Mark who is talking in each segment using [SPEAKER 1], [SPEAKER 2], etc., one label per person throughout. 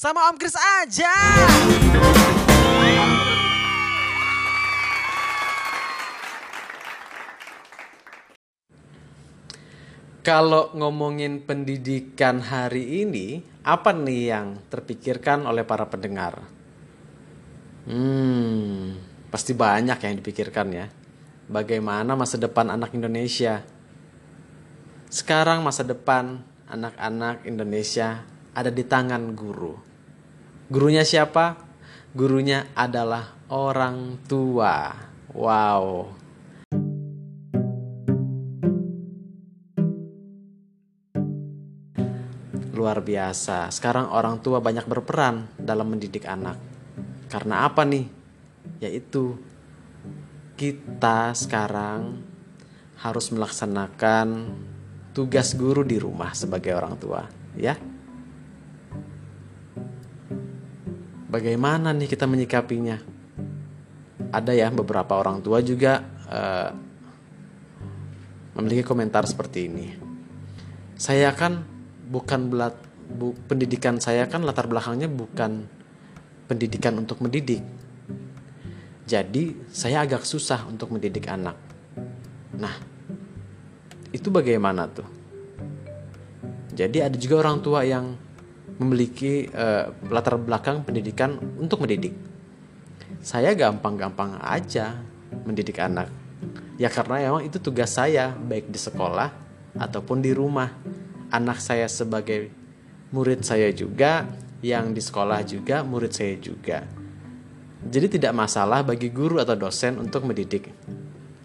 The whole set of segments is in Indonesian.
[SPEAKER 1] Sama Om Kris aja.
[SPEAKER 2] Kalau ngomongin pendidikan hari ini, apa nih yang terpikirkan oleh para pendengar? Hmm, pasti banyak yang dipikirkan ya. Bagaimana masa depan anak Indonesia? Sekarang masa depan anak-anak Indonesia ada di tangan guru. Gurunya siapa? Gurunya adalah orang tua. Wow. Luar biasa. Sekarang orang tua banyak berperan dalam mendidik anak. Karena apa nih? Yaitu kita sekarang harus melaksanakan tugas guru di rumah sebagai orang tua, ya. Bagaimana nih kita menyikapinya? Ada ya beberapa orang tua juga uh, memiliki komentar seperti ini. Saya kan bukan belat bu, pendidikan saya kan latar belakangnya bukan pendidikan untuk mendidik. Jadi saya agak susah untuk mendidik anak. Nah, itu bagaimana tuh? Jadi ada juga orang tua yang memiliki uh, latar belakang pendidikan untuk mendidik. Saya gampang-gampang aja mendidik anak. Ya karena emang itu tugas saya baik di sekolah ataupun di rumah. Anak saya sebagai murid saya juga, yang di sekolah juga murid saya juga. Jadi tidak masalah bagi guru atau dosen untuk mendidik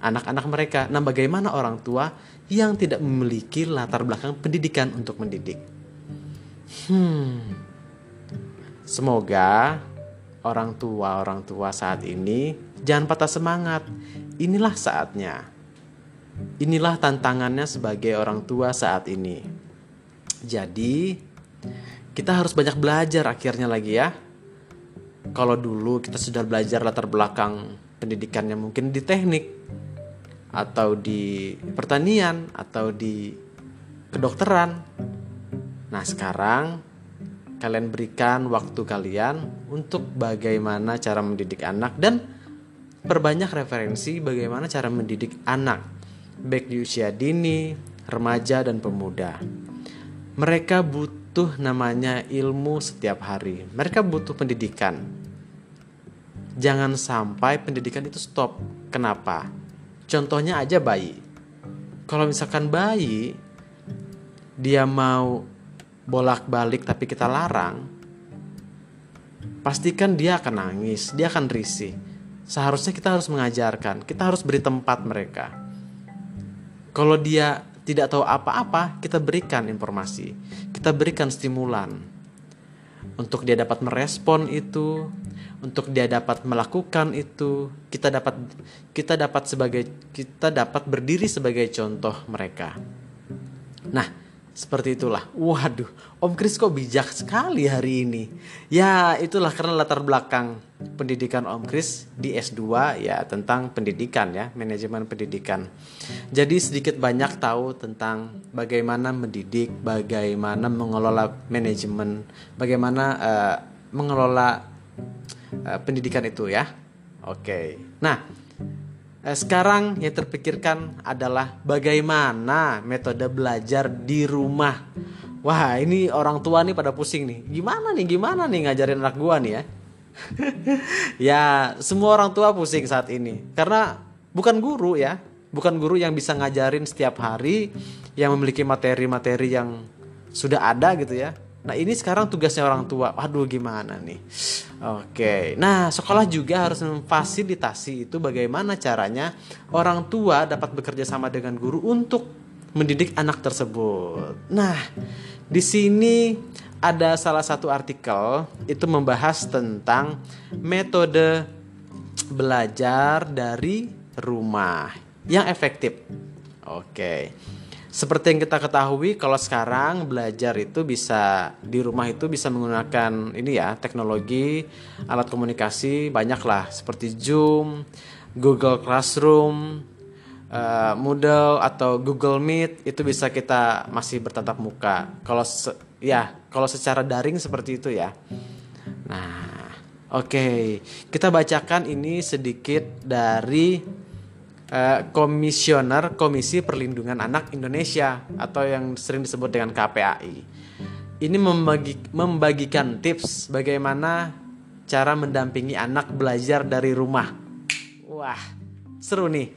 [SPEAKER 2] anak-anak mereka. Nah, bagaimana orang tua yang tidak memiliki latar belakang pendidikan untuk mendidik? Hmm. Semoga orang tua-orang tua saat ini jangan patah semangat. Inilah saatnya. Inilah tantangannya sebagai orang tua saat ini. Jadi, kita harus banyak belajar akhirnya lagi ya kalau dulu kita sudah belajar latar belakang pendidikannya mungkin di teknik atau di pertanian atau di kedokteran. Nah, sekarang kalian berikan waktu kalian untuk bagaimana cara mendidik anak dan perbanyak referensi bagaimana cara mendidik anak baik di usia dini, remaja dan pemuda. Mereka butuh namanya ilmu setiap hari. Mereka butuh pendidikan. Jangan sampai pendidikan itu stop. Kenapa? Contohnya aja bayi. Kalau misalkan bayi dia mau bolak-balik tapi kita larang, pastikan dia akan nangis, dia akan risih. Seharusnya kita harus mengajarkan, kita harus beri tempat mereka. Kalau dia tidak tahu apa-apa, kita berikan informasi, kita berikan stimulan untuk dia dapat merespon itu, untuk dia dapat melakukan itu, kita dapat kita dapat sebagai kita dapat berdiri sebagai contoh mereka. Nah, seperti itulah. Waduh, Om Kris kok bijak sekali hari ini. Ya, itulah karena latar belakang pendidikan Om Kris di S2 ya tentang pendidikan ya, manajemen pendidikan. Jadi sedikit banyak tahu tentang bagaimana mendidik, bagaimana mengelola manajemen, bagaimana uh, mengelola uh, pendidikan itu ya. Oke. Nah, Eh, sekarang yang terpikirkan adalah bagaimana metode belajar di rumah. Wah, ini orang tua nih pada pusing nih. Gimana nih, gimana nih ngajarin anak gua nih ya? ya, semua orang tua pusing saat ini. Karena bukan guru ya, bukan guru yang bisa ngajarin setiap hari yang memiliki materi-materi yang sudah ada gitu ya. Nah ini sekarang tugasnya orang tua. Waduh gimana nih? Oke. Nah sekolah juga harus memfasilitasi itu bagaimana caranya orang tua dapat bekerja sama dengan guru untuk mendidik anak tersebut. Nah di sini ada salah satu artikel itu membahas tentang metode belajar dari rumah yang efektif. Oke. Seperti yang kita ketahui kalau sekarang belajar itu bisa di rumah itu bisa menggunakan ini ya teknologi alat komunikasi banyak lah seperti Zoom, Google Classroom, uh, Moodle atau Google Meet itu bisa kita masih bertatap muka. Kalau ya Kalau secara daring seperti itu ya. Nah, oke. Okay. Kita bacakan ini sedikit dari uh, Komisioner Komisi Perlindungan Anak Indonesia atau yang sering disebut dengan KPAI. Ini membagi, membagikan tips bagaimana cara mendampingi anak belajar dari rumah. Wah, seru nih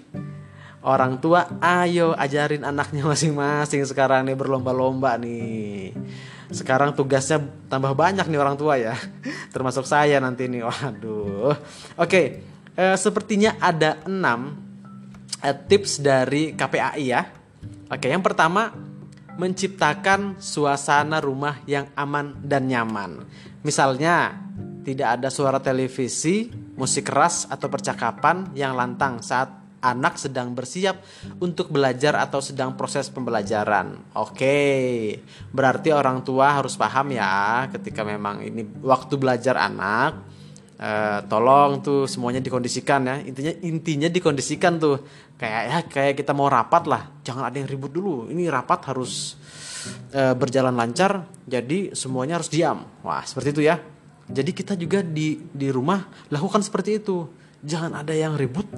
[SPEAKER 2] orang tua ayo ajarin anaknya masing-masing sekarang nih berlomba-lomba nih sekarang tugasnya tambah banyak nih orang tua ya termasuk saya nanti nih waduh oke eh, sepertinya ada enam eh, tips dari KPAI ya oke yang pertama menciptakan suasana rumah yang aman dan nyaman misalnya tidak ada suara televisi musik keras atau percakapan yang lantang saat anak sedang bersiap untuk belajar atau sedang proses pembelajaran. Oke, berarti orang tua harus paham ya ketika memang ini waktu belajar anak. Eh, tolong tuh semuanya dikondisikan ya. Intinya intinya dikondisikan tuh kayak ya kayak kita mau rapat lah. Jangan ada yang ribut dulu. Ini rapat harus eh, berjalan lancar. Jadi semuanya harus diam. Wah seperti itu ya. Jadi kita juga di di rumah lakukan seperti itu. Jangan ada yang ribut,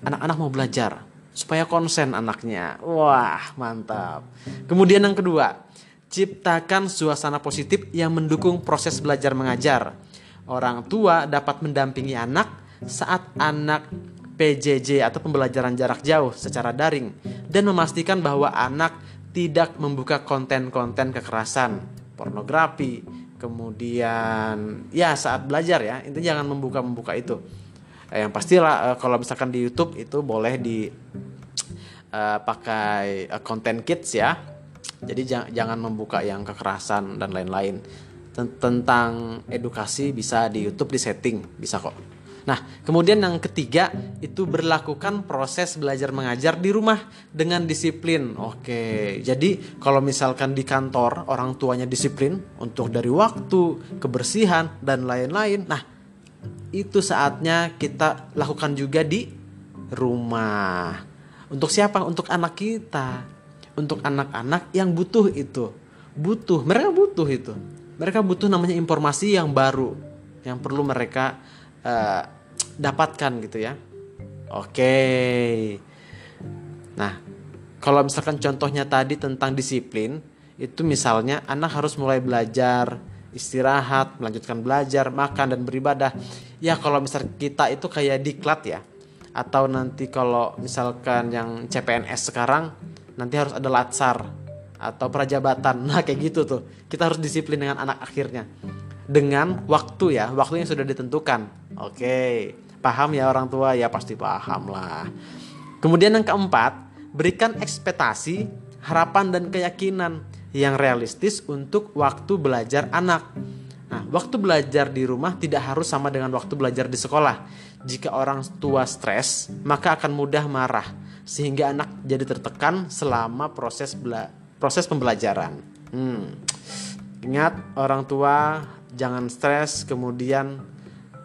[SPEAKER 2] anak-anak mau belajar supaya konsen anaknya. Wah, mantap. Kemudian yang kedua, ciptakan suasana positif yang mendukung proses belajar mengajar. Orang tua dapat mendampingi anak saat anak PJJ atau pembelajaran jarak jauh secara daring dan memastikan bahwa anak tidak membuka konten-konten kekerasan, pornografi, kemudian ya saat belajar ya, intinya jangan membuka-membuka itu. Eh, yang pastilah uh, kalau misalkan di YouTube itu boleh di uh, pakai uh, content kids ya. Jadi jangan membuka yang kekerasan dan lain-lain tentang edukasi bisa di YouTube di setting bisa kok Nah, kemudian yang ketiga itu berlakukan proses belajar mengajar di rumah dengan disiplin. Oke, jadi kalau misalkan di kantor orang tuanya disiplin untuk dari waktu, kebersihan dan lain-lain. Nah, itu saatnya kita lakukan juga di rumah. Untuk siapa? Untuk anak kita. Untuk anak-anak yang butuh itu. Butuh, mereka butuh itu. Mereka butuh namanya informasi yang baru yang perlu mereka uh, dapatkan gitu ya. Oke. Nah, kalau misalkan contohnya tadi tentang disiplin, itu misalnya anak harus mulai belajar istirahat, melanjutkan belajar, makan dan beribadah. Ya kalau misal kita itu kayak diklat ya. Atau nanti kalau misalkan yang CPNS sekarang nanti harus ada latsar atau prajabatan. Nah, kayak gitu tuh. Kita harus disiplin dengan anak akhirnya. Dengan waktu ya, waktu yang sudah ditentukan. Oke. Paham ya orang tua? Ya pasti paham lah. Kemudian yang keempat, berikan ekspektasi, harapan dan keyakinan yang realistis untuk waktu belajar anak. Nah, waktu belajar di rumah tidak harus sama dengan waktu belajar di sekolah. Jika orang tua stres, maka akan mudah marah sehingga anak jadi tertekan selama proses bela proses pembelajaran. Hmm. Ingat orang tua jangan stres, kemudian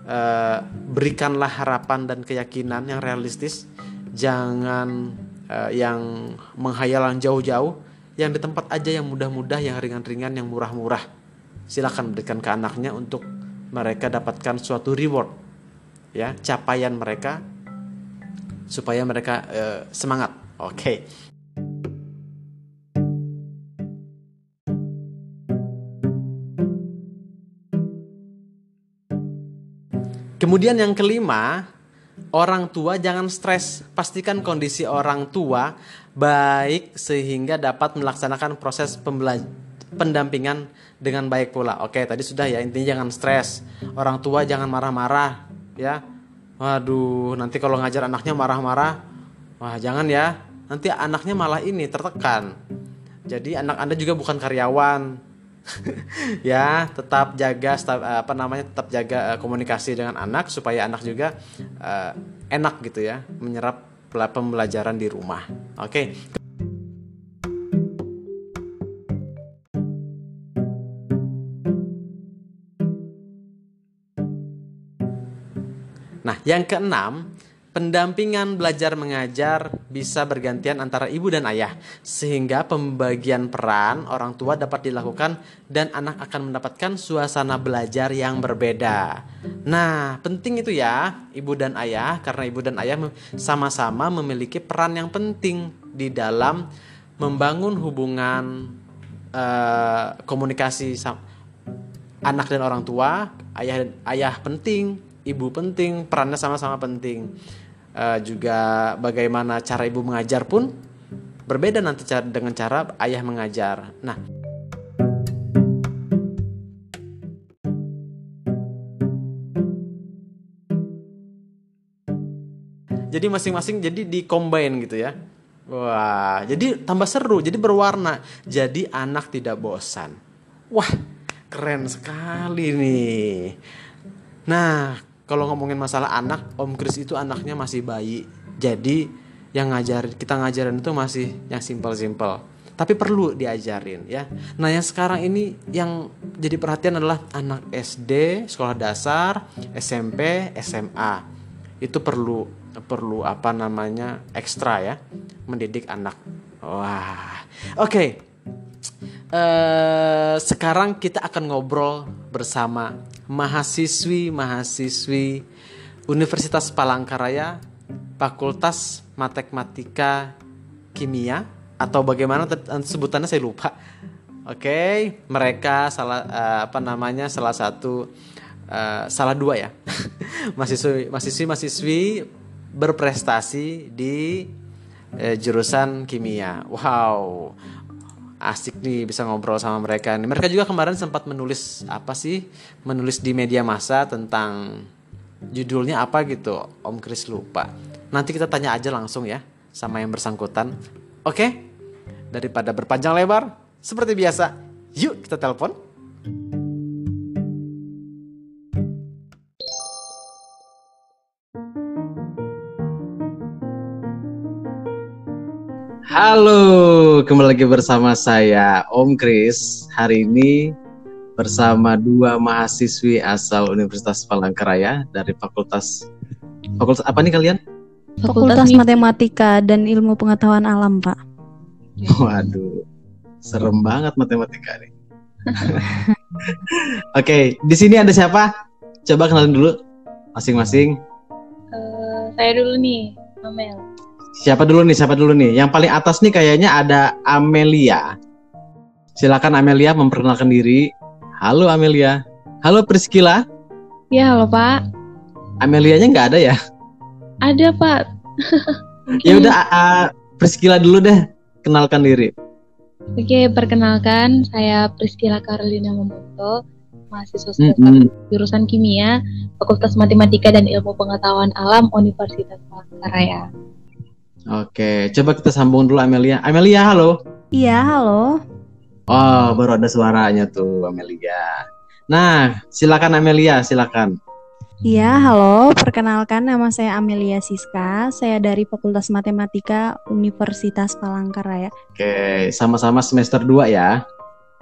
[SPEAKER 2] eh, berikanlah harapan dan keyakinan yang realistis. Jangan eh, yang menghayalan jauh-jauh yang di tempat aja yang mudah-mudah, yang ringan-ringan, yang murah-murah. Silakan berikan ke anaknya untuk mereka dapatkan suatu reward, ya capaian mereka supaya mereka uh, semangat. Oke. Okay. Kemudian yang kelima, orang tua jangan stres. Pastikan kondisi orang tua baik sehingga dapat melaksanakan proses pendampingan dengan baik pula. Oke, tadi sudah ya intinya jangan stres. Orang tua jangan marah-marah ya. Waduh, nanti kalau ngajar anaknya marah-marah, wah jangan ya. Nanti anaknya malah ini tertekan. Jadi anak Anda juga bukan karyawan, ya tetap jaga apa namanya tetap jaga uh, komunikasi dengan anak supaya anak juga uh, enak gitu ya menyerap pembelajaran di rumah oke okay. Nah, yang keenam, Pendampingan belajar mengajar bisa bergantian antara ibu dan ayah, sehingga pembagian peran orang tua dapat dilakukan dan anak akan mendapatkan suasana belajar yang berbeda. Nah, penting itu ya, ibu dan ayah, karena ibu dan ayah sama-sama memiliki peran yang penting di dalam membangun hubungan uh, komunikasi anak dan orang tua. Ayah ayah penting, ibu penting, perannya sama-sama penting uh, juga bagaimana cara ibu mengajar pun berbeda nanti dengan cara ayah mengajar. Nah, jadi masing-masing jadi di combine gitu ya. Wah, jadi tambah seru, jadi berwarna. Jadi anak tidak bosan. Wah, keren sekali nih. Nah, kalau ngomongin masalah anak Om Kris itu anaknya masih bayi. Jadi yang ngajarin kita ngajarin itu masih yang simpel-simpel. Tapi perlu diajarin ya. Nah yang sekarang ini yang jadi perhatian adalah anak SD sekolah dasar SMP SMA itu perlu perlu apa namanya ekstra ya mendidik anak. Wah. Oke. Okay. uh, eh, sekarang kita akan ngobrol bersama mahasiswi-mahasiswi Universitas Palangkaraya Fakultas Matematika Kimia atau bagaimana sebutannya saya lupa. Oke, okay, mereka salah uh, apa namanya salah satu uh, salah dua ya mahasiswi mahasiswi mahasiswi berprestasi di uh, jurusan kimia. Wow, asik nih bisa ngobrol sama mereka. Mereka juga kemarin sempat menulis apa sih? Menulis di media massa tentang judulnya apa gitu. Om Kris lupa. Nanti kita tanya aja langsung ya sama yang bersangkutan. Oke? Daripada berpanjang lebar, seperti biasa, yuk kita telepon. Halo, kembali lagi bersama saya Om Kris. Hari ini bersama dua mahasiswi asal Universitas Palangkaraya dari Fakultas Fakultas apa nih kalian?
[SPEAKER 1] Fakultas, Fakultas Matematika dan Ilmu Pengetahuan Alam, Pak.
[SPEAKER 2] Waduh, serem banget matematika nih. Oke, okay, di sini ada siapa? Coba kenalin dulu masing-masing.
[SPEAKER 3] Uh, saya dulu nih, Amel.
[SPEAKER 2] Siapa dulu nih? Siapa dulu nih? Yang paling atas nih kayaknya ada Amelia. Silakan Amelia memperkenalkan diri. Halo Amelia. Halo Priscila.
[SPEAKER 3] Ya, halo Pak.
[SPEAKER 2] Amelianya nggak ada ya?
[SPEAKER 3] Ada Pak.
[SPEAKER 2] ya udah, uh, Priscila dulu deh. Kenalkan diri.
[SPEAKER 3] Oke, perkenalkan saya Priscila Carolina Momoto, mahasiswa mm -hmm. jurusan Kimia, Fakultas Matematika dan Ilmu Pengetahuan Alam Universitas Palangkaraya.
[SPEAKER 2] Oke, coba kita sambung dulu Amelia. Amelia, halo.
[SPEAKER 1] Iya, halo.
[SPEAKER 2] Oh, baru ada suaranya tuh Amelia. Nah, silakan Amelia, silakan.
[SPEAKER 1] Iya, halo. Perkenalkan nama saya Amelia Siska. Saya dari Fakultas Matematika Universitas Palangkaraya.
[SPEAKER 2] Oke, sama-sama semester 2 ya?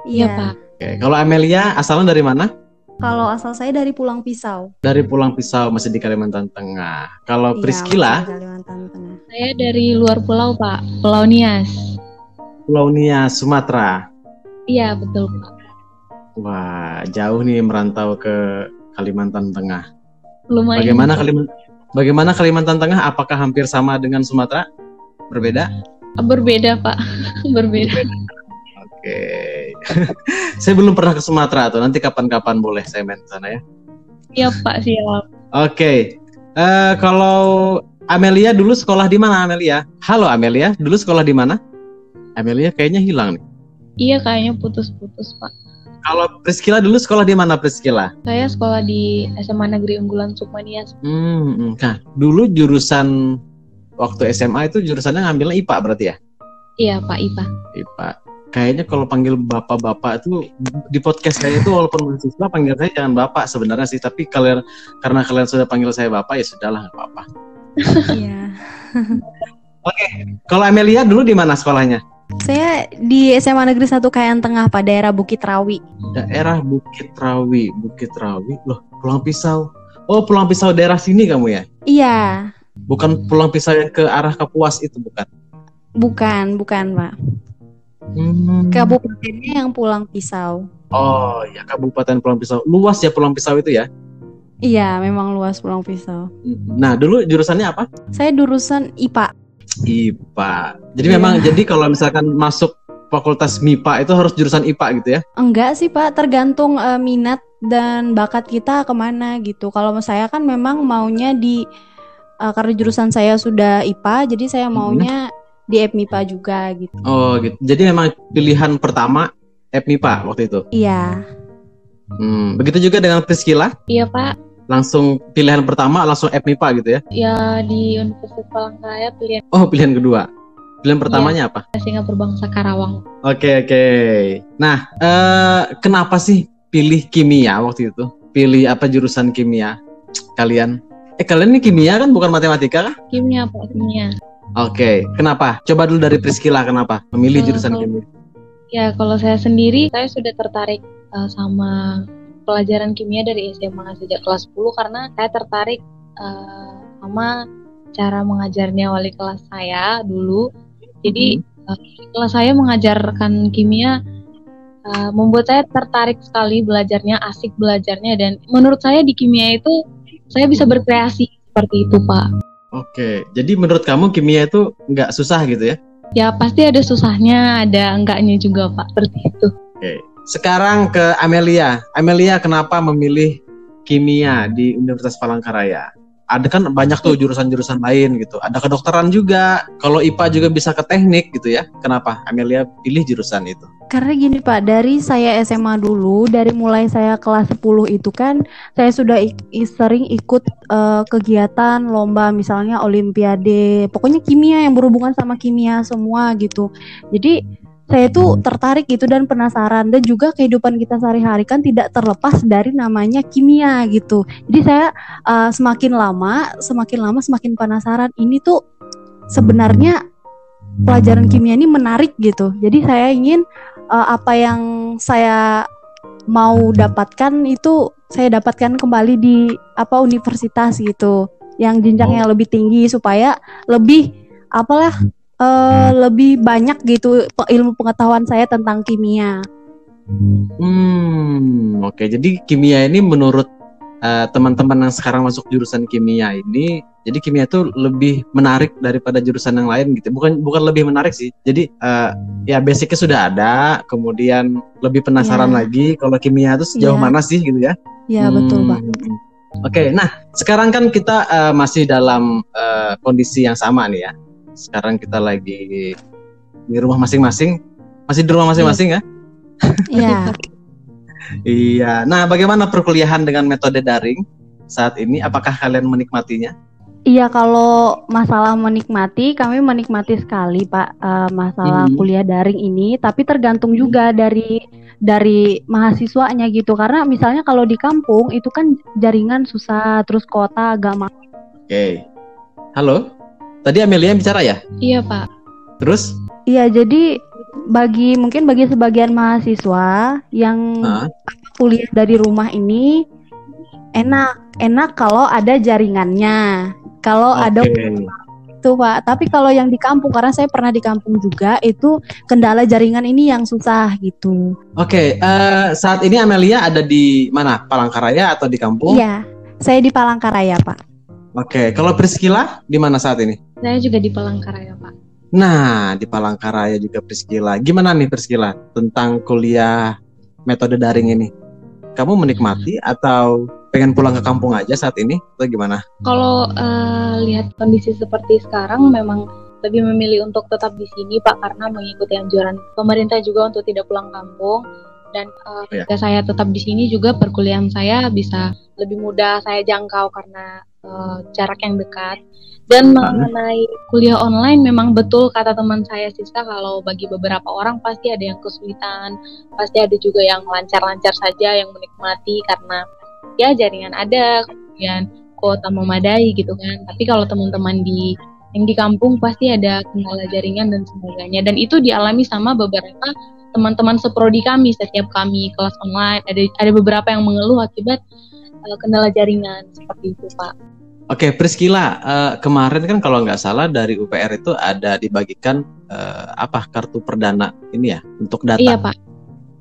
[SPEAKER 1] Iya, Pak.
[SPEAKER 2] Oke, kalau Amelia asalnya dari mana?
[SPEAKER 1] Kalau asal saya dari Pulang Pisau.
[SPEAKER 2] Dari Pulang Pisau masih di Kalimantan Tengah. Kalau iya, Priscila?
[SPEAKER 3] Kalimantan Tengah. Saya dari luar pulau Pak, Pulau Nias.
[SPEAKER 2] Pulau Nias, Sumatera.
[SPEAKER 3] Iya betul Pak.
[SPEAKER 2] Wah jauh nih merantau ke Kalimantan Tengah.
[SPEAKER 3] Lumayan.
[SPEAKER 2] Bagaimana Kalimantan? Bagaimana Kalimantan Tengah? Apakah hampir sama dengan Sumatera? Berbeda?
[SPEAKER 3] Berbeda Pak, berbeda.
[SPEAKER 2] Oke. saya belum pernah ke Sumatera tuh. Nanti kapan-kapan boleh saya main sana ya.
[SPEAKER 3] Iya Pak, siap.
[SPEAKER 2] Oke. Uh, kalau Amelia dulu sekolah di mana Amelia? Halo Amelia, dulu sekolah di mana? Amelia kayaknya hilang nih.
[SPEAKER 3] Iya kayaknya putus-putus Pak.
[SPEAKER 2] Kalau Priscila dulu sekolah di mana Priscila?
[SPEAKER 3] Saya sekolah di SMA Negeri Unggulan Sukmanias.
[SPEAKER 2] Hmm, hmm, nah dulu jurusan waktu SMA itu jurusannya ngambilnya IPA berarti ya?
[SPEAKER 3] Iya Pak IPA.
[SPEAKER 2] IPA kayaknya kalau panggil bapak-bapak itu di podcast saya itu walaupun mahasiswa panggil saya jangan bapak sebenarnya sih tapi kalian karena kalian sudah panggil saya bapak ya sudahlah nggak apa-apa. Iya. Oke, kalau Amelia dulu di mana sekolahnya?
[SPEAKER 1] Saya di SMA Negeri 1 Kayan Tengah pada daerah Bukit Rawi.
[SPEAKER 2] Daerah Bukit Rawi, Bukit Rawi. Loh, Pulang Pisau. Oh, Pulang Pisau daerah sini kamu ya?
[SPEAKER 1] Iya.
[SPEAKER 2] Bukan pulang pisau yang ke arah Kapuas itu bukan?
[SPEAKER 1] Bukan, bukan, Pak.
[SPEAKER 2] Hmm.
[SPEAKER 1] Kabupatennya yang Pulang Pisau.
[SPEAKER 2] Oh, ya Kabupaten Pulang Pisau. Luas ya Pulang Pisau itu ya?
[SPEAKER 1] Iya, memang luas Pulang Pisau.
[SPEAKER 2] Nah, dulu jurusannya apa?
[SPEAKER 1] Saya jurusan IPA.
[SPEAKER 2] IPA. Jadi
[SPEAKER 1] Iya.
[SPEAKER 2] memang jadi kalau misalkan masuk Fakultas MIPA itu harus jurusan IPA gitu ya?
[SPEAKER 1] Enggak sih Pak, tergantung eh, minat dan bakat kita ke mana gitu. Kalau saya kan memang maunya di eh, karena jurusan saya sudah IPA, jadi saya
[SPEAKER 2] Mhm.
[SPEAKER 1] maunya di FMIPA juga gitu.
[SPEAKER 2] Oh, gitu. Jadi memang pilihan pertama FMIPA waktu itu.
[SPEAKER 1] Iya,
[SPEAKER 2] Hmm, begitu juga dengan Priscila,
[SPEAKER 3] Iya Pak,
[SPEAKER 2] langsung pilihan pertama langsung FMIPA gitu ya?
[SPEAKER 3] ya di Universitas Palangkaraya pilihan
[SPEAKER 2] Oh, pilihan kedua. Pilihan pertamanya apa?
[SPEAKER 3] Singapura Bangsa Karawang.
[SPEAKER 2] Oke, oke. Nah, eh, kenapa sih pilih kimia waktu itu? Pilih apa jurusan kimia? Kalian? Eh, kalian ini kimia kan bukan matematika kah?
[SPEAKER 3] Kimia Pak, kimia.
[SPEAKER 2] Oke, kenapa? Coba dulu dari Priscila kenapa memilih
[SPEAKER 3] Eh,
[SPEAKER 2] jurusan
[SPEAKER 3] kalau-
[SPEAKER 2] kimia?
[SPEAKER 3] Ya kalau saya sendiri, saya sudah tertarik uh, sama pelajaran kimia dari SMA sejak kelas 10 karena saya tertarik uh, sama cara mengajarnya wali kelas saya dulu. Jadi uh, wali kelas saya mengajarkan kimia uh, membuat saya tertarik sekali belajarnya, asik belajarnya dan menurut saya di kimia itu saya bisa berkreasi seperti itu Pak.
[SPEAKER 2] Oke, jadi menurut kamu kimia itu nggak susah gitu ya?
[SPEAKER 3] Ya pasti ada susahnya, ada enggaknya juga Pak seperti itu.
[SPEAKER 2] Oke. Sekarang ke Amelia. Amelia kenapa memilih kimia di Universitas Palangkaraya? Ada kan banyak tuh jurusan-jurusan lain gitu. Ada kedokteran juga. Kalau IPA juga bisa ke teknik gitu ya. Kenapa Amelia pilih jurusan itu?
[SPEAKER 1] karena gini Pak, dari saya SMA dulu, dari mulai saya kelas 10 itu kan saya sudah ik- sering ikut eh, kegiatan lomba misalnya olimpiade, pokoknya kimia yang berhubungan sama kimia semua gitu. Jadi saya tuh tertarik gitu dan penasaran. Dan juga kehidupan kita sehari-hari kan tidak terlepas dari namanya kimia gitu. Jadi saya eh, semakin lama, semakin lama semakin penasaran. Ini tuh sebenarnya pelajaran kimia ini menarik gitu. Jadi saya ingin eh, apa yang saya mau dapatkan itu saya dapatkan kembali di apa universitas gitu. Yang jenjangnya lebih tinggi supaya lebih apalah eh, lebih banyak gitu ilmu pengetahuan saya tentang kimia.
[SPEAKER 2] Hmm, oke. Jadi kimia ini menurut eh, teman-teman yang sekarang masuk jurusan kimia ini, jadi kimia itu lebih menarik daripada jurusan yang lain gitu. Bukan bukan lebih menarik sih. Jadi eh, ya basicnya sudah ada, kemudian lebih penasaran
[SPEAKER 1] Iya.
[SPEAKER 2] lagi kalau kimia itu sejauh
[SPEAKER 1] Iya.
[SPEAKER 2] mana sih gitu ya?
[SPEAKER 1] Ya betul
[SPEAKER 2] Hmm.
[SPEAKER 1] pak.
[SPEAKER 2] Oke, nah sekarang kan kita eh, masih dalam eh, kondisi yang sama nih ya. Sekarang kita lagi di rumah masing-masing, masih di rumah masing-masing ya?
[SPEAKER 1] Iya.
[SPEAKER 2] Iya. Nah, bagaimana perkuliahan dengan metode daring saat ini? Apakah kalian menikmatinya?
[SPEAKER 1] Iya kalau masalah menikmati kami menikmati sekali pak eh, masalah
[SPEAKER 2] Mhm.
[SPEAKER 1] kuliah daring ini tapi tergantung juga dari dari mahasiswanya gitu karena misalnya kalau di kampung itu kan jaringan susah terus kota agak mahal
[SPEAKER 2] Oke. Halo. Tadi Amelia yang bicara ya?
[SPEAKER 3] Iya Pak.
[SPEAKER 2] Terus?
[SPEAKER 1] Iya jadi bagi mungkin bagi sebagian mahasiswa yang
[SPEAKER 2] Hah?
[SPEAKER 1] kuliah dari rumah ini enak enak kalau ada jaringannya kalau ada
[SPEAKER 2] Oke.
[SPEAKER 1] itu pak tapi kalau yang di kampung karena saya pernah di kampung juga itu kendala jaringan ini yang susah gitu
[SPEAKER 2] Oke, eh, saat ini Amelia ada di mana? Palangkaraya atau di kampung?
[SPEAKER 1] iya saya di Palangkaraya pak
[SPEAKER 2] Oke, kalau Priscila di mana saat ini?
[SPEAKER 3] Saya juga di Palangkaraya Pak.
[SPEAKER 2] Nah, di Palangkaraya juga Priscila. Gimana nih Priscila tentang kuliah metode daring ini? Kamu menikmati atau pengen pulang ke kampung aja saat ini atau gimana?
[SPEAKER 3] Kalau eh, lihat kondisi seperti sekarang memang lebih memilih untuk tetap di sini Pak karena mengikuti anjuran pemerintah juga untuk tidak pulang kampung dan
[SPEAKER 2] Iya.
[SPEAKER 3] ketika saya tetap di sini juga perkuliahan saya bisa lebih mudah saya jangkau karena eh, jarak yang dekat dan
[SPEAKER 2] Ah.
[SPEAKER 3] mengenai kuliah online memang betul kata teman saya Siska kalau bagi beberapa orang pasti ada yang kesulitan pasti ada juga yang lancar-lancar saja yang menikmati karena ya jaringan ada kemudian kuota memadai gitu kan. Tapi kalau teman-teman di yang di kampung pasti ada kendala jaringan dan sebagainya. Dan itu dialami sama beberapa teman-teman seprodi kami setiap kami kelas online. Ada ada beberapa yang mengeluh akibat uh, kendala jaringan seperti itu, Pak.
[SPEAKER 2] Oke, Priscila, uh, kemarin kan kalau nggak salah dari UPR itu ada dibagikan uh, apa kartu perdana ini ya untuk data.
[SPEAKER 3] Iya pak.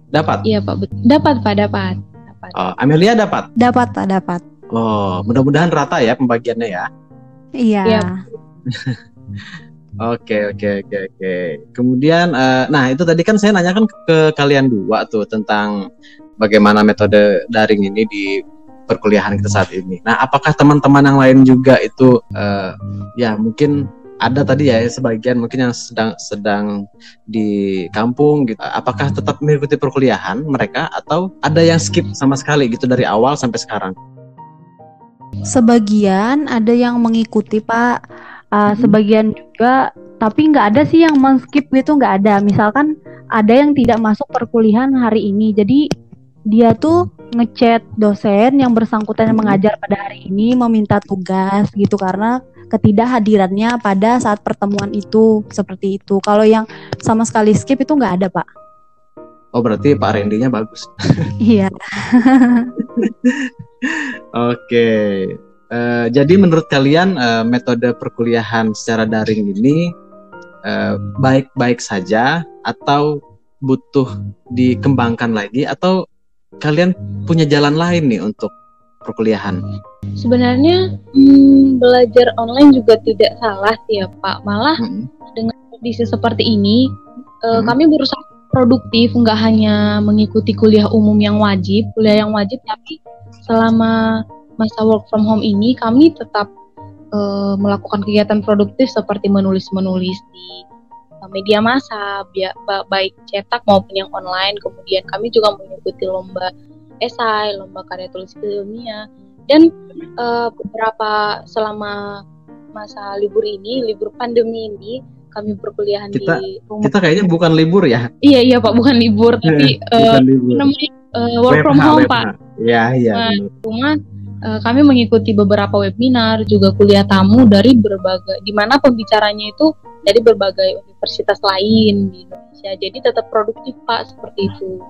[SPEAKER 2] Dapat.
[SPEAKER 3] Iya pak, dapat pak, dapat. dapat.
[SPEAKER 2] Oh, Amelia dapat.
[SPEAKER 1] Dapat pak, dapat.
[SPEAKER 2] Oh, mudah-mudahan rata ya pembagiannya ya.
[SPEAKER 1] Iya.
[SPEAKER 3] Iya.
[SPEAKER 2] Oke oke oke oke. Kemudian, uh, nah itu tadi kan saya nanyakan ke kalian dua tuh tentang bagaimana metode daring ini di perkuliahan kita saat ini. Nah, apakah teman-teman yang lain juga itu uh, ya mungkin ada tadi ya sebagian mungkin yang sedang sedang di kampung gitu. Apakah tetap mengikuti perkuliahan mereka atau ada yang skip sama sekali gitu dari awal sampai sekarang?
[SPEAKER 1] Sebagian ada yang mengikuti Pak, uh, hmm. sebagian juga tapi nggak ada sih yang men-skip gitu nggak ada. Misalkan ada yang tidak masuk perkuliahan hari ini, jadi dia tuh ngechat dosen yang bersangkutan yang mengajar pada hari ini meminta tugas gitu karena ketidakhadirannya pada saat pertemuan itu seperti itu. Kalau yang sama sekali skip itu nggak ada pak.
[SPEAKER 2] Oh berarti Pak Randy-nya bagus.
[SPEAKER 1] iya.
[SPEAKER 2] Oke. Uh, jadi menurut kalian uh, metode perkuliahan secara daring ini eh, baik-baik uh, saja atau butuh dikembangkan lagi atau kalian punya jalan lain nih untuk perkuliahan?
[SPEAKER 3] Sebenarnya hmm, belajar online juga tidak salah sih ya Pak. Malah hmm. dengan kondisi seperti ini, uh, hmm. kami berusaha produktif, nggak hanya mengikuti kuliah umum yang wajib, kuliah yang wajib, tapi selama masa work from home ini kami tetap uh, melakukan kegiatan produktif seperti menulis-menulis di media massa, baik cetak maupun yang online. Kemudian kami juga mengikuti lomba esai, lomba karya tulis ilmiah, dan uh, beberapa selama masa libur ini, libur pandemi ini, kami perkuliahan
[SPEAKER 2] kita,
[SPEAKER 3] di
[SPEAKER 2] rumah. Kita kayaknya bukan libur ya?
[SPEAKER 3] Iya iya pak, bukan libur, tapi uh, libur. namanya uh, work from home pak.
[SPEAKER 2] Iya iya.
[SPEAKER 3] Nah, uh, kami mengikuti beberapa webinar, juga kuliah tamu dari berbagai, di mana pembicaranya itu dari berbagai universitas lain di Indonesia. Jadi tetap produktif Pak seperti itu.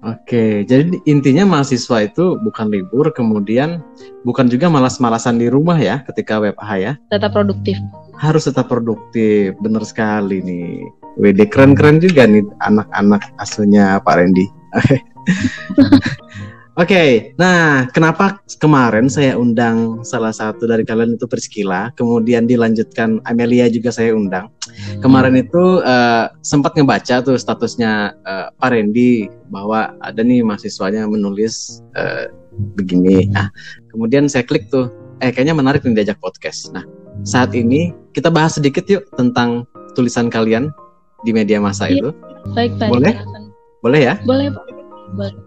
[SPEAKER 2] Oke, jadi intinya mahasiswa itu bukan libur, kemudian bukan juga malas-malasan di rumah ya ketika WFH ya.
[SPEAKER 3] Tetap produktif.
[SPEAKER 2] Harus tetap produktif, bener sekali nih. WD keren-keren juga nih anak-anak asuhnya Pak Randy. Oke, okay, nah kenapa kemarin saya undang salah satu dari kalian itu Priscila, kemudian dilanjutkan Amelia juga saya undang. Kemarin itu uh, sempat ngebaca tuh statusnya uh, Pak Randy bahwa ada nih mahasiswanya menulis uh, begini. Nah, kemudian saya klik tuh, eh kayaknya menarik nih diajak podcast. Nah, saat ini kita bahas sedikit yuk tentang tulisan kalian di media massa iya. itu.
[SPEAKER 3] Baik, baik.
[SPEAKER 2] Boleh? Boleh ya?
[SPEAKER 3] Boleh, Pak.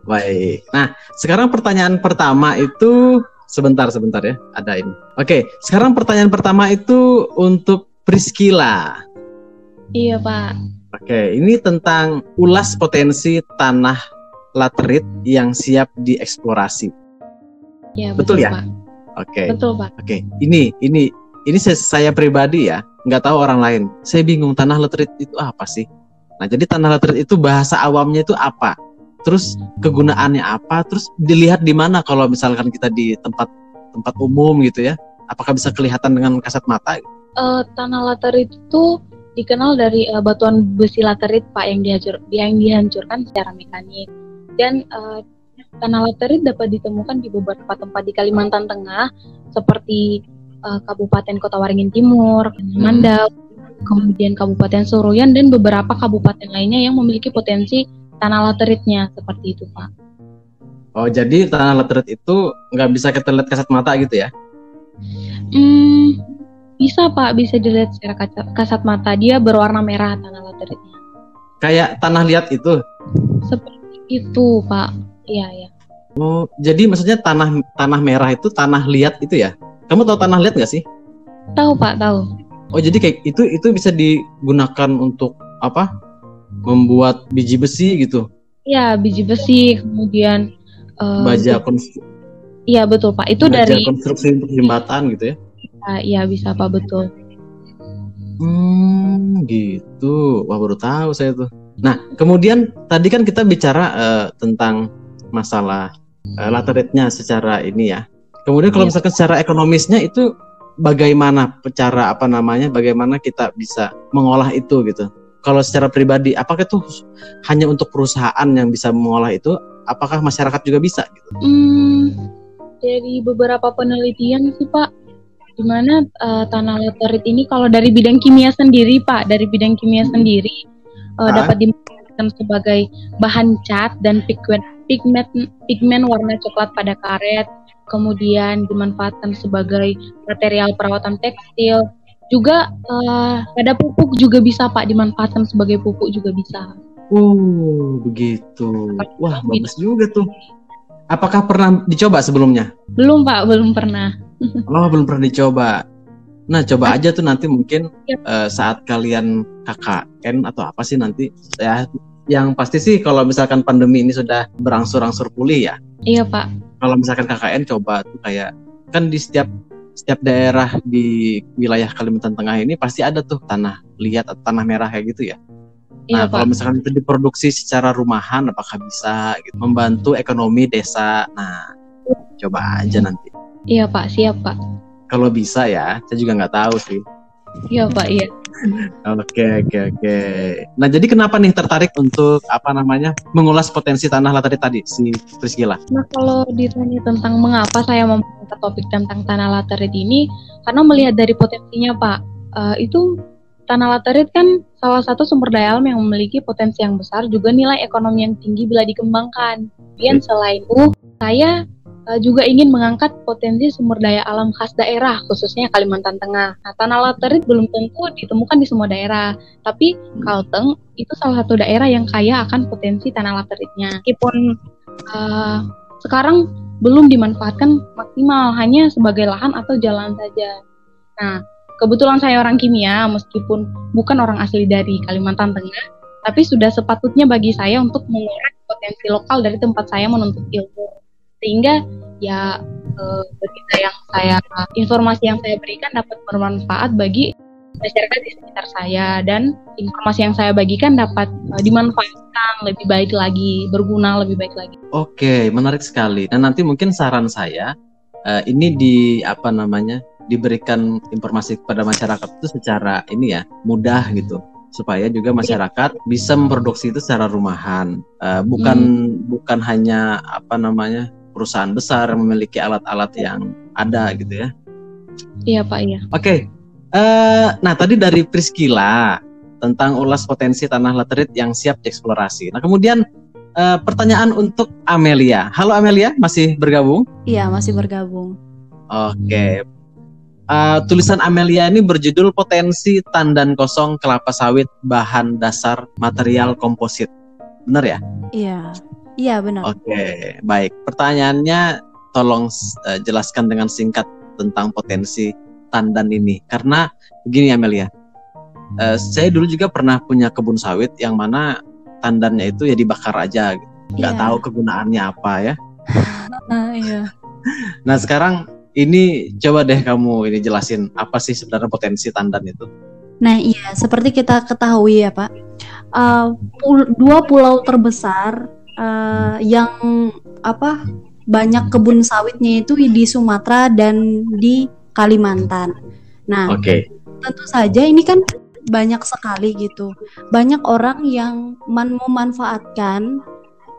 [SPEAKER 2] Baik. Nah, sekarang pertanyaan pertama itu sebentar sebentar ya, ada ini. Oke, sekarang pertanyaan pertama itu untuk Priscila.
[SPEAKER 3] Iya, Pak.
[SPEAKER 2] Oke, ini tentang ulas potensi tanah laterit yang siap dieksplorasi.
[SPEAKER 3] Iya, betul, betul ya?
[SPEAKER 2] Pak. Oke.
[SPEAKER 3] Betul, Pak.
[SPEAKER 2] Oke, ini ini ini saya pribadi ya, nggak tahu orang lain. Saya bingung tanah laterit itu apa sih? Nah, jadi tanah laterit itu bahasa awamnya itu apa? Terus kegunaannya apa? Terus dilihat di mana kalau misalkan kita di tempat tempat umum gitu ya? Apakah bisa kelihatan dengan kasat mata?
[SPEAKER 3] Uh, tanah laterit itu dikenal dari uh, batuan besi laterit pak yang dihancur yang dihancurkan secara mekanik. Dan uh, tanah laterit dapat ditemukan di beberapa tempat di Kalimantan Tengah seperti uh, Kabupaten Kota Waringin Timur, Mandau, kemudian Kabupaten Suruyan dan beberapa kabupaten lainnya yang memiliki potensi tanah lateritnya seperti itu pak.
[SPEAKER 2] Oh jadi tanah laterit itu nggak bisa kita lihat kasat mata gitu ya?
[SPEAKER 3] Hmm, bisa pak, bisa dilihat secara kasat mata. Dia berwarna merah tanah lateritnya.
[SPEAKER 2] Kayak tanah liat itu?
[SPEAKER 3] Seperti itu pak, iya ya.
[SPEAKER 2] Oh jadi maksudnya tanah tanah merah itu tanah liat itu ya? Kamu tahu tanah liat nggak sih?
[SPEAKER 3] Tahu pak, tahu.
[SPEAKER 2] Oh jadi kayak itu itu bisa digunakan untuk apa? Membuat biji besi gitu.
[SPEAKER 3] Iya, biji besi, kemudian
[SPEAKER 2] uh, baja konstruksi.
[SPEAKER 3] Iya betul pak, itu
[SPEAKER 2] baja
[SPEAKER 3] dari
[SPEAKER 2] konstruksi untuk jembatan gitu ya?
[SPEAKER 3] Iya bisa pak betul.
[SPEAKER 2] Hmm, gitu. Wah baru tahu saya tuh. Nah, kemudian tadi kan kita bicara uh, tentang masalah uh, lateritnya secara ini ya. Kemudian kalau iya. misalkan secara ekonomisnya itu bagaimana cara apa namanya bagaimana kita bisa mengolah itu gitu kalau secara pribadi apakah itu hanya untuk perusahaan yang bisa mengolah itu? Apakah masyarakat juga bisa gitu?
[SPEAKER 3] Hmm, dari beberapa penelitian sih pak. Di mana uh, tanah laterit ini kalau dari bidang kimia sendiri pak dari bidang kimia sendiri uh, dapat dimanfaatkan sebagai bahan cat dan pigment pigment pigmen warna coklat pada karet kemudian dimanfaatkan sebagai material perawatan tekstil. Juga uh, pada pupuk juga bisa Pak dimanfaatkan sebagai pupuk juga bisa.
[SPEAKER 2] Oh, begitu. Wah, bagus juga tuh. Apakah pernah dicoba sebelumnya?
[SPEAKER 3] Belum Pak, belum pernah.
[SPEAKER 2] oh, belum pernah dicoba. Nah, coba aja tuh nanti mungkin ya. uh, saat kalian KKN atau apa sih nanti ya yang pasti sih kalau misalkan pandemi ini sudah berangsur-angsur pulih ya.
[SPEAKER 3] Iya, Pak
[SPEAKER 2] kalau misalkan KKN coba tuh kayak kan di setiap setiap daerah di wilayah Kalimantan Tengah ini pasti ada tuh tanah liat atau tanah merah kayak gitu ya. Nah, iya, kalau misalkan itu diproduksi secara rumahan apakah bisa gitu membantu ekonomi desa. Nah, coba aja nanti.
[SPEAKER 3] Iya, Pak, siap, Pak.
[SPEAKER 2] Kalau bisa ya, saya juga nggak tahu sih.
[SPEAKER 3] Iya, Pak, iya.
[SPEAKER 2] Oke oke oke. Nah jadi kenapa nih tertarik untuk apa namanya mengulas potensi tanah laterit tadi si Priscilla?
[SPEAKER 3] Nah kalau ditanya tentang mengapa saya mengangkat topik tentang tanah laterit ini, karena melihat dari potensinya Pak, uh, itu tanah laterit kan salah satu sumber daya alam yang memiliki potensi yang besar, juga nilai ekonomi yang tinggi bila dikembangkan. Kemudian selain itu, saya uh, juga ingin mengangkat potensi sumber daya alam khas daerah, khususnya Kalimantan Tengah. Nah, tanah laterit belum tentu ditemukan di semua daerah, tapi Kalteng itu salah satu daerah yang kaya akan potensi tanah lateritnya. Meskipun uh, sekarang belum dimanfaatkan maksimal, hanya sebagai lahan atau jalan saja. Nah, kebetulan saya orang kimia, meskipun bukan orang asli dari Kalimantan Tengah, tapi sudah sepatutnya bagi saya untuk mengurang potensi lokal dari tempat saya menuntut ilmu sehingga ya eh, berita yang saya informasi yang saya berikan dapat bermanfaat bagi masyarakat di sekitar saya dan informasi yang saya bagikan dapat uh, dimanfaatkan lebih baik lagi, berguna lebih baik lagi.
[SPEAKER 2] Oke, menarik sekali. Dan nanti mungkin saran saya uh, ini di apa namanya diberikan informasi kepada masyarakat itu secara ini ya mudah gitu supaya juga masyarakat bisa memproduksi itu secara rumahan uh, bukan hmm. bukan hanya apa namanya perusahaan besar memiliki alat-alat yang ada gitu ya.
[SPEAKER 3] Iya Pak, iya.
[SPEAKER 2] Oke, okay. uh, eh, nah tadi dari Priscila tentang ulas potensi tanah laterit yang siap dieksplorasi. Nah kemudian uh, pertanyaan untuk Amelia. Halo Amelia, masih bergabung?
[SPEAKER 1] Iya, masih bergabung.
[SPEAKER 2] Oke. Okay. Uh, eh, tulisan Amelia ini berjudul Potensi Tandan Kosong Kelapa Sawit Bahan Dasar Material Komposit. Benar ya?
[SPEAKER 1] Iya. Iya benar.
[SPEAKER 2] Oke, baik. Pertanyaannya tolong uh, jelaskan dengan singkat tentang potensi tandan ini. Karena begini Amelia, uh, saya dulu juga pernah punya kebun sawit yang mana tandannya itu ya dibakar aja, nggak yeah. tahu kegunaannya apa ya.
[SPEAKER 1] nah, iya.
[SPEAKER 2] Nah sekarang ini coba deh kamu ini jelasin apa sih sebenarnya potensi tandan itu.
[SPEAKER 1] Nah iya, seperti kita ketahui ya Pak, uh, pul dua pulau terbesar uh, yang apa banyak kebun sawitnya itu di Sumatera dan di Kalimantan. Nah, okay. tentu saja ini kan banyak sekali gitu. Banyak orang yang man memanfaatkan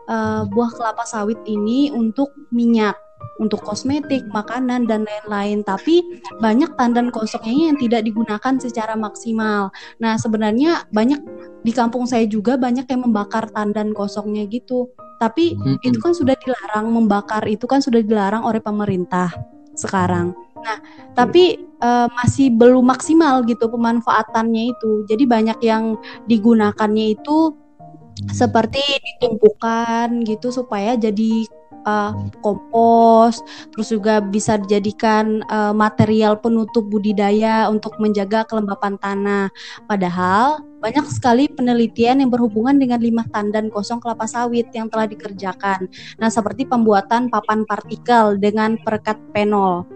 [SPEAKER 1] uh, buah kelapa sawit ini untuk minyak untuk kosmetik, makanan dan lain-lain. Tapi banyak tandan kosongnya yang tidak digunakan secara maksimal. Nah, sebenarnya banyak di kampung saya juga banyak yang membakar tandan kosongnya gitu. Tapi hmm. itu kan sudah dilarang membakar itu kan sudah dilarang oleh pemerintah sekarang. Nah, tapi uh, masih belum maksimal gitu pemanfaatannya itu. Jadi banyak yang digunakannya itu seperti ditumpukan gitu supaya jadi uh, kompos, terus juga bisa dijadikan uh, material penutup budidaya untuk menjaga kelembapan tanah. Padahal banyak sekali penelitian yang berhubungan dengan limbah tandan kosong kelapa sawit yang telah dikerjakan. Nah, seperti pembuatan papan partikel dengan perekat penol.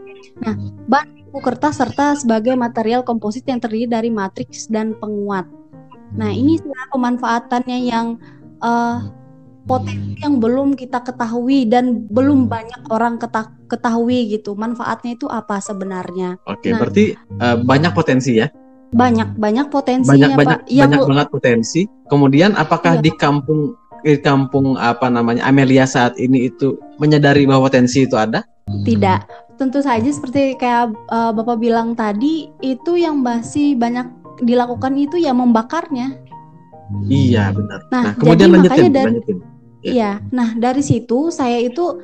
[SPEAKER 1] Nah, bahan buku kertas serta sebagai material komposit yang terdiri dari matriks dan penguat. Nah, ini pemanfaatannya yang uh, potensi yang belum kita ketahui dan belum banyak orang ketahui gitu manfaatnya itu apa sebenarnya.
[SPEAKER 2] Oke, nah, berarti uh, banyak potensi ya?
[SPEAKER 1] Banyak banyak potensi
[SPEAKER 2] banyak banyak Pak. banyak banget potensi. Kemudian apakah iya, di kampung di kampung apa namanya Amelia saat ini itu menyadari bahwa potensi itu ada?
[SPEAKER 1] Tidak. Tentu saja seperti kayak uh, Bapak bilang tadi itu yang masih banyak dilakukan itu ya membakarnya.
[SPEAKER 2] Iya benar.
[SPEAKER 1] Nah, nah kemudian jadi lanjutin, makanya dari lanjutin. Ya. Iya, nah dari situ saya itu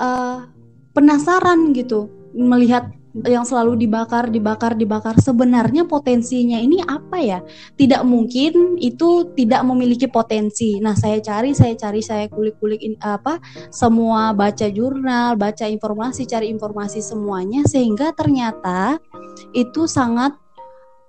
[SPEAKER 1] uh, penasaran gitu melihat yang selalu dibakar, dibakar, dibakar. Sebenarnya potensinya ini apa ya? Tidak mungkin itu tidak memiliki potensi. Nah, saya cari, saya cari, saya kulik-kulik apa semua baca jurnal, baca informasi, cari informasi semuanya sehingga ternyata itu sangat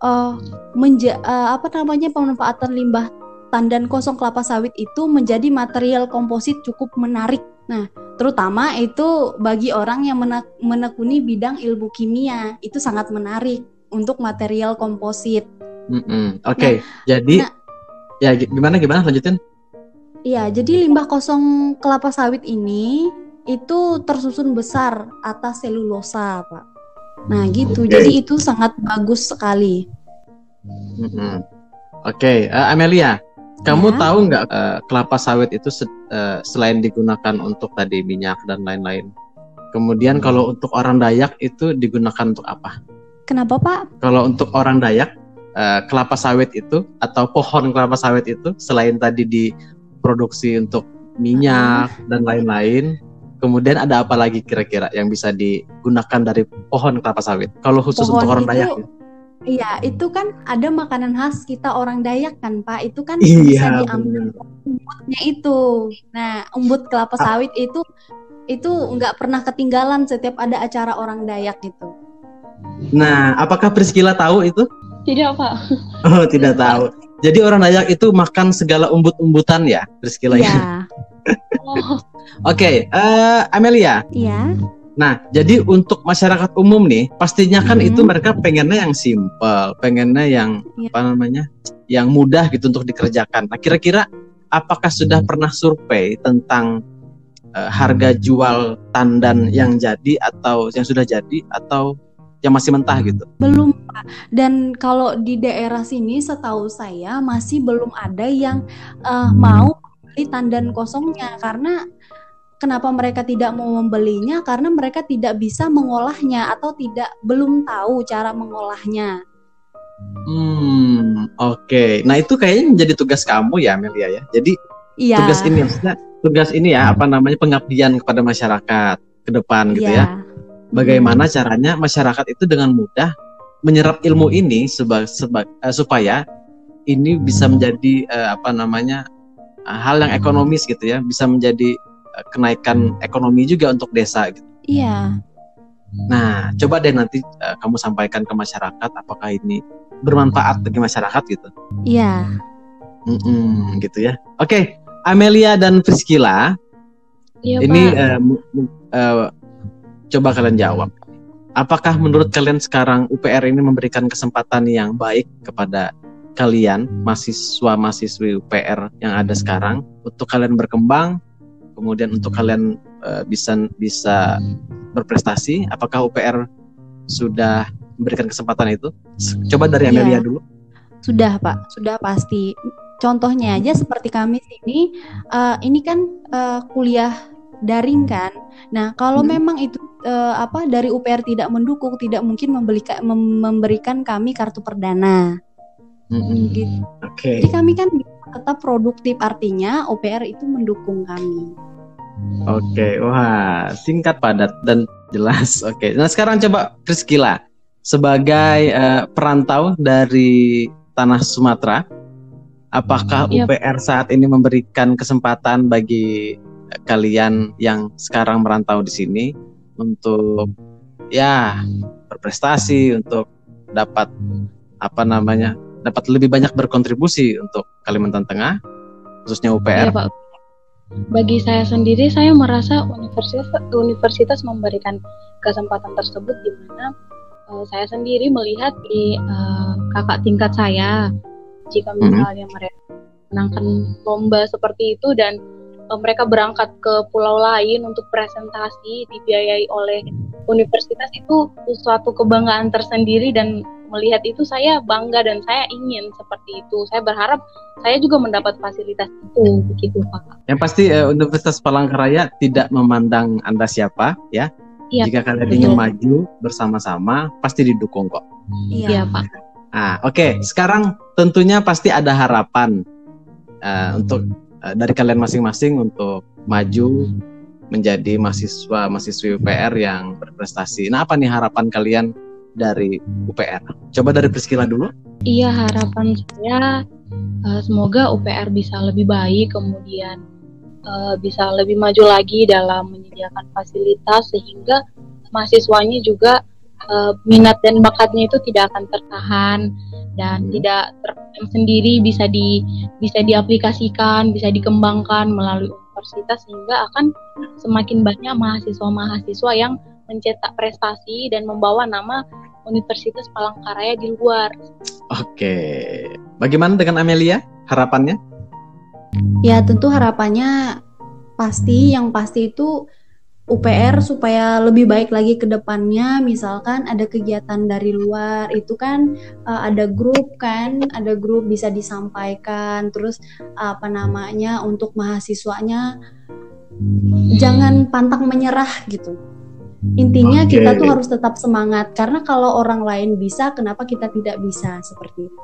[SPEAKER 1] uh, uh, apa namanya pemanfaatan limbah tandan kosong kelapa sawit itu menjadi material komposit cukup menarik. Nah, terutama itu bagi orang yang menek menekuni bidang ilmu kimia itu sangat menarik untuk material komposit.
[SPEAKER 2] Mm -hmm. Oke, okay. nah, jadi nah, ya gimana gimana lanjutin?
[SPEAKER 1] Iya, jadi limbah kosong kelapa sawit ini itu tersusun besar atas selulosa, Pak. Nah, gitu. Okay. Jadi itu sangat bagus sekali.
[SPEAKER 2] Mm -hmm. Oke, okay. uh, eh, Amelia, kamu ya. tahu nggak uh, kelapa sawit itu se uh, selain digunakan untuk tadi minyak dan lain-lain. Kemudian hmm. kalau untuk orang Dayak itu digunakan untuk apa?
[SPEAKER 1] Kenapa Pak?
[SPEAKER 2] Kalau untuk orang Dayak uh, kelapa sawit itu atau pohon kelapa sawit itu selain tadi diproduksi untuk minyak hmm. dan lain-lain, kemudian ada apa lagi kira-kira yang bisa digunakan dari pohon kelapa sawit? Kalau khusus pohon untuk orang itu... Dayak. Ya?
[SPEAKER 1] Iya, itu kan ada makanan khas kita orang Dayak kan, Pak. Itu kan iya, bisa diambil umbutnya itu. Nah, umbut kelapa ah. sawit itu itu nggak pernah ketinggalan setiap ada acara orang Dayak gitu.
[SPEAKER 2] Nah, apakah Priscila tahu itu?
[SPEAKER 3] Tidak, Pak.
[SPEAKER 2] Oh, tidak tahu. Jadi orang Dayak itu makan segala umbut-umbutan ya, Priscila ya?
[SPEAKER 1] Iya.
[SPEAKER 2] oh. Oke, okay, uh, eh, Amelia.
[SPEAKER 1] Iya.
[SPEAKER 2] Nah, jadi untuk masyarakat umum nih, pastinya kan hmm. itu mereka pengennya yang simple, pengennya yang ya. apa namanya, yang mudah gitu untuk dikerjakan. Nah, kira-kira apakah sudah pernah survei tentang uh, harga jual tandan yang jadi atau yang sudah jadi atau yang masih mentah gitu?
[SPEAKER 1] Belum, Pak. Dan kalau di daerah sini, setahu saya masih belum ada yang uh, mau beli tandan kosongnya karena Kenapa mereka tidak mau membelinya? Karena mereka tidak bisa mengolahnya atau tidak belum tahu cara mengolahnya.
[SPEAKER 2] Hmm, oke. Okay. Nah itu kayaknya menjadi tugas kamu ya, Amelia ya. Jadi iya. tugas ini maksudnya tugas ini ya apa namanya pengabdian kepada masyarakat ke depan gitu iya. ya. Bagaimana hmm. caranya masyarakat itu dengan mudah menyerap ilmu ini seba, seba, uh, supaya ini bisa menjadi uh, apa namanya uh, hal yang ekonomis gitu ya, bisa menjadi kenaikan ekonomi juga untuk desa gitu.
[SPEAKER 1] Iya.
[SPEAKER 2] Nah, coba deh nanti uh, kamu sampaikan ke masyarakat apakah ini bermanfaat bagi masyarakat gitu.
[SPEAKER 1] Iya.
[SPEAKER 2] Mm -mm, gitu ya. Oke, okay. Amelia dan Priscila. Iya, ini uh, uh, coba kalian jawab. Apakah menurut kalian sekarang UPR ini memberikan kesempatan yang baik kepada kalian mahasiswa-mahasiswi UPR yang ada sekarang untuk kalian berkembang kemudian untuk kalian uh, bisa bisa berprestasi apakah UPR sudah memberikan kesempatan itu? Coba dari. Amelia ya. dulu.
[SPEAKER 1] Sudah Pak. Sudah pasti. Contohnya aja seperti kami sini uh, ini kan uh, kuliah daring kan. Nah kalau hmm. memang itu uh, apa dari UPR tidak mendukung tidak mungkin membelikan mem memberikan kami kartu perdana
[SPEAKER 2] hmm. gitu. Okay.
[SPEAKER 1] Jadi kami kan tetap produktif artinya UPR itu mendukung kami.
[SPEAKER 2] Oke, wah singkat padat dan jelas. Oke, nah sekarang coba Priscila sebagai uh, perantau dari tanah Sumatera, apakah yep. UPR saat ini memberikan kesempatan bagi kalian yang sekarang merantau di sini untuk ya berprestasi, untuk dapat apa namanya, dapat lebih banyak berkontribusi untuk Kalimantan Tengah, khususnya UPR. Iya, Pak
[SPEAKER 3] bagi saya sendiri, saya merasa universitas universitas memberikan kesempatan tersebut di mana uh, saya sendiri melihat di uh, kakak tingkat saya jika mhm. misalnya mereka menangkan lomba seperti itu dan uh, mereka berangkat ke pulau lain untuk presentasi dibiayai oleh universitas itu suatu kebanggaan tersendiri dan melihat itu saya bangga dan saya ingin seperti itu. Saya berharap saya juga mendapat fasilitas itu begitu Pak.
[SPEAKER 2] Yang pasti uh, Universitas Palangkaraya tidak memandang Anda siapa ya. Iya, Jika kalian ingin maju bersama-sama pasti didukung kok.
[SPEAKER 3] Iya, iya Pak.
[SPEAKER 2] Ah, oke. Okay. Sekarang tentunya pasti ada harapan uh, untuk uh, dari kalian masing-masing untuk maju menjadi mahasiswa mahasiswi UPR yang berprestasi. Nah, apa nih harapan kalian dari UPR? Coba dari Priscila dulu.
[SPEAKER 3] Iya, harapan saya uh, semoga UPR bisa lebih baik, kemudian uh, bisa lebih maju lagi dalam menyediakan fasilitas sehingga mahasiswanya juga uh, minat dan bakatnya itu tidak akan tertahan dan hmm. tidak terpendam sendiri bisa di bisa diaplikasikan, bisa dikembangkan melalui universitas sehingga akan semakin banyak mahasiswa-mahasiswa yang mencetak prestasi dan membawa nama Universitas Palangkaraya di luar.
[SPEAKER 2] Oke, bagaimana dengan Amelia? Harapannya?
[SPEAKER 1] Ya tentu harapannya pasti yang pasti itu UPR supaya lebih baik lagi ke depannya misalkan ada kegiatan dari luar itu kan uh, ada grup kan ada grup bisa disampaikan terus apa namanya untuk mahasiswanya jangan pantang menyerah gitu intinya okay. kita tuh harus tetap semangat karena kalau orang lain bisa kenapa kita tidak bisa seperti itu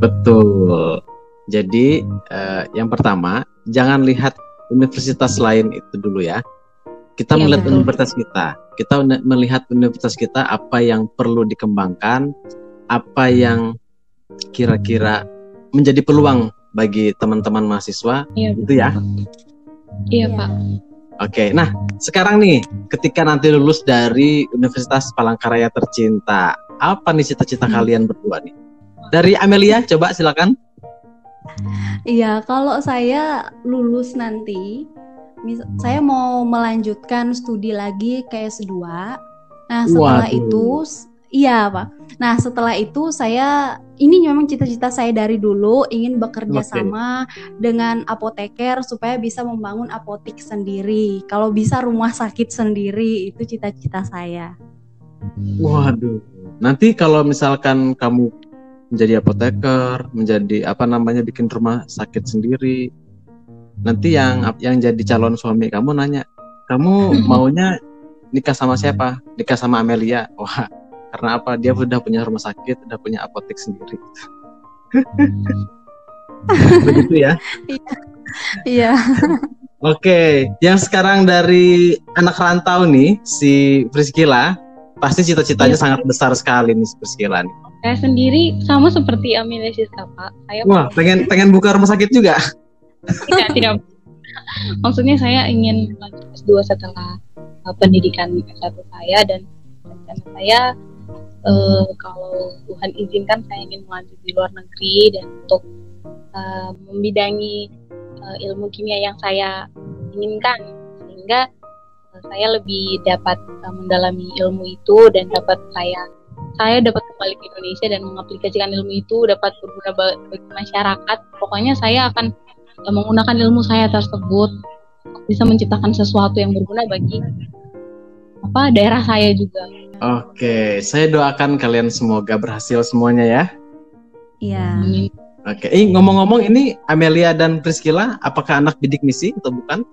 [SPEAKER 2] betul jadi uh, yang pertama jangan lihat universitas lain itu dulu ya kita ya, melihat betul. universitas kita, kita melihat universitas kita apa yang perlu dikembangkan, apa yang kira-kira menjadi peluang bagi teman-teman mahasiswa, ya, itu ya.
[SPEAKER 3] Iya Pak.
[SPEAKER 2] Oke, nah sekarang nih, ketika nanti lulus dari Universitas Palangkaraya tercinta, apa nih cita-cita hmm. kalian berdua nih? Dari Amelia, coba silakan.
[SPEAKER 1] Iya, kalau saya lulus nanti, saya mau melanjutkan studi lagi ke S2. Nah, setelah Waduh. itu iya, Pak. Nah, setelah itu saya ini memang cita-cita saya dari dulu ingin bekerja okay. sama dengan apoteker supaya bisa membangun apotik sendiri. Kalau bisa rumah sakit sendiri itu cita-cita saya.
[SPEAKER 2] Waduh. Nanti kalau misalkan kamu menjadi apoteker, menjadi apa namanya bikin rumah sakit sendiri, nanti yang yang jadi calon suami kamu nanya kamu maunya nikah sama siapa nikah sama Amelia wah karena apa? Dia sudah punya rumah sakit sudah punya apotek sendiri. Begitu ya?
[SPEAKER 1] Iya.
[SPEAKER 2] Oke, yang sekarang dari anak rantau nih, si Priscila, pasti cita-citanya ya. sangat besar sekali nih si Priscila nih.
[SPEAKER 3] Saya sendiri sama seperti Amelia Siska, Pak. Saya
[SPEAKER 2] Wah, pengen pengen buka rumah sakit juga?
[SPEAKER 3] Tidak tidak. Maksudnya saya ingin lanjut S2 setelah uh, pendidikan S1 saya dan rencana saya uh, kalau Tuhan izinkan saya ingin melanjut di luar negeri dan untuk uh, membidangi uh, ilmu kimia yang saya inginkan. Sehingga uh, saya lebih dapat uh, mendalami ilmu itu dan dapat saya saya dapat kembali ke Indonesia dan mengaplikasikan ilmu itu dapat berguna bagi masyarakat. Pokoknya saya akan menggunakan ilmu saya tersebut. Bisa menciptakan sesuatu yang berguna bagi apa daerah saya juga.
[SPEAKER 2] Oke, saya doakan kalian semoga berhasil semuanya ya.
[SPEAKER 1] Iya.
[SPEAKER 2] Oke, eh, ngomong-ngomong ini Amelia dan Priscila, apakah anak bidik misi atau bukan?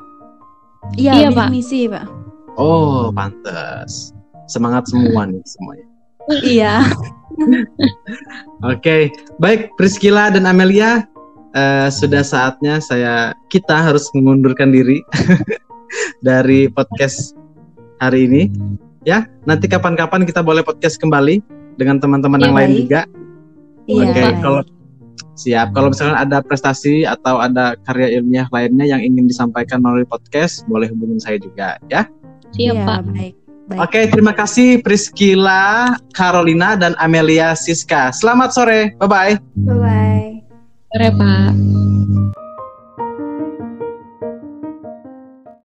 [SPEAKER 1] Iya, iya Pak. misi, Pak.
[SPEAKER 2] Oh, pantas. Semangat semua nih semuanya.
[SPEAKER 1] iya.
[SPEAKER 2] Oke, baik Priscila dan Amelia, uh, sudah saatnya saya kita harus mengundurkan diri dari podcast hari ini. Ya, nanti kapan-kapan kita boleh podcast kembali dengan teman-teman ya, yang baik. lain juga.
[SPEAKER 1] Iya, Oke, okay,
[SPEAKER 2] kalau siap. Kalau misalkan ada prestasi atau ada karya ilmiah lainnya yang ingin disampaikan melalui podcast, boleh hubungin saya juga, ya.
[SPEAKER 3] Siap, ya, Pak. Baik.
[SPEAKER 2] Baik. Oke, terima kasih Priscila, Carolina, dan Amelia Siska. Selamat sore. Bye-bye.
[SPEAKER 1] Bye-bye.
[SPEAKER 3] Sore, Pak.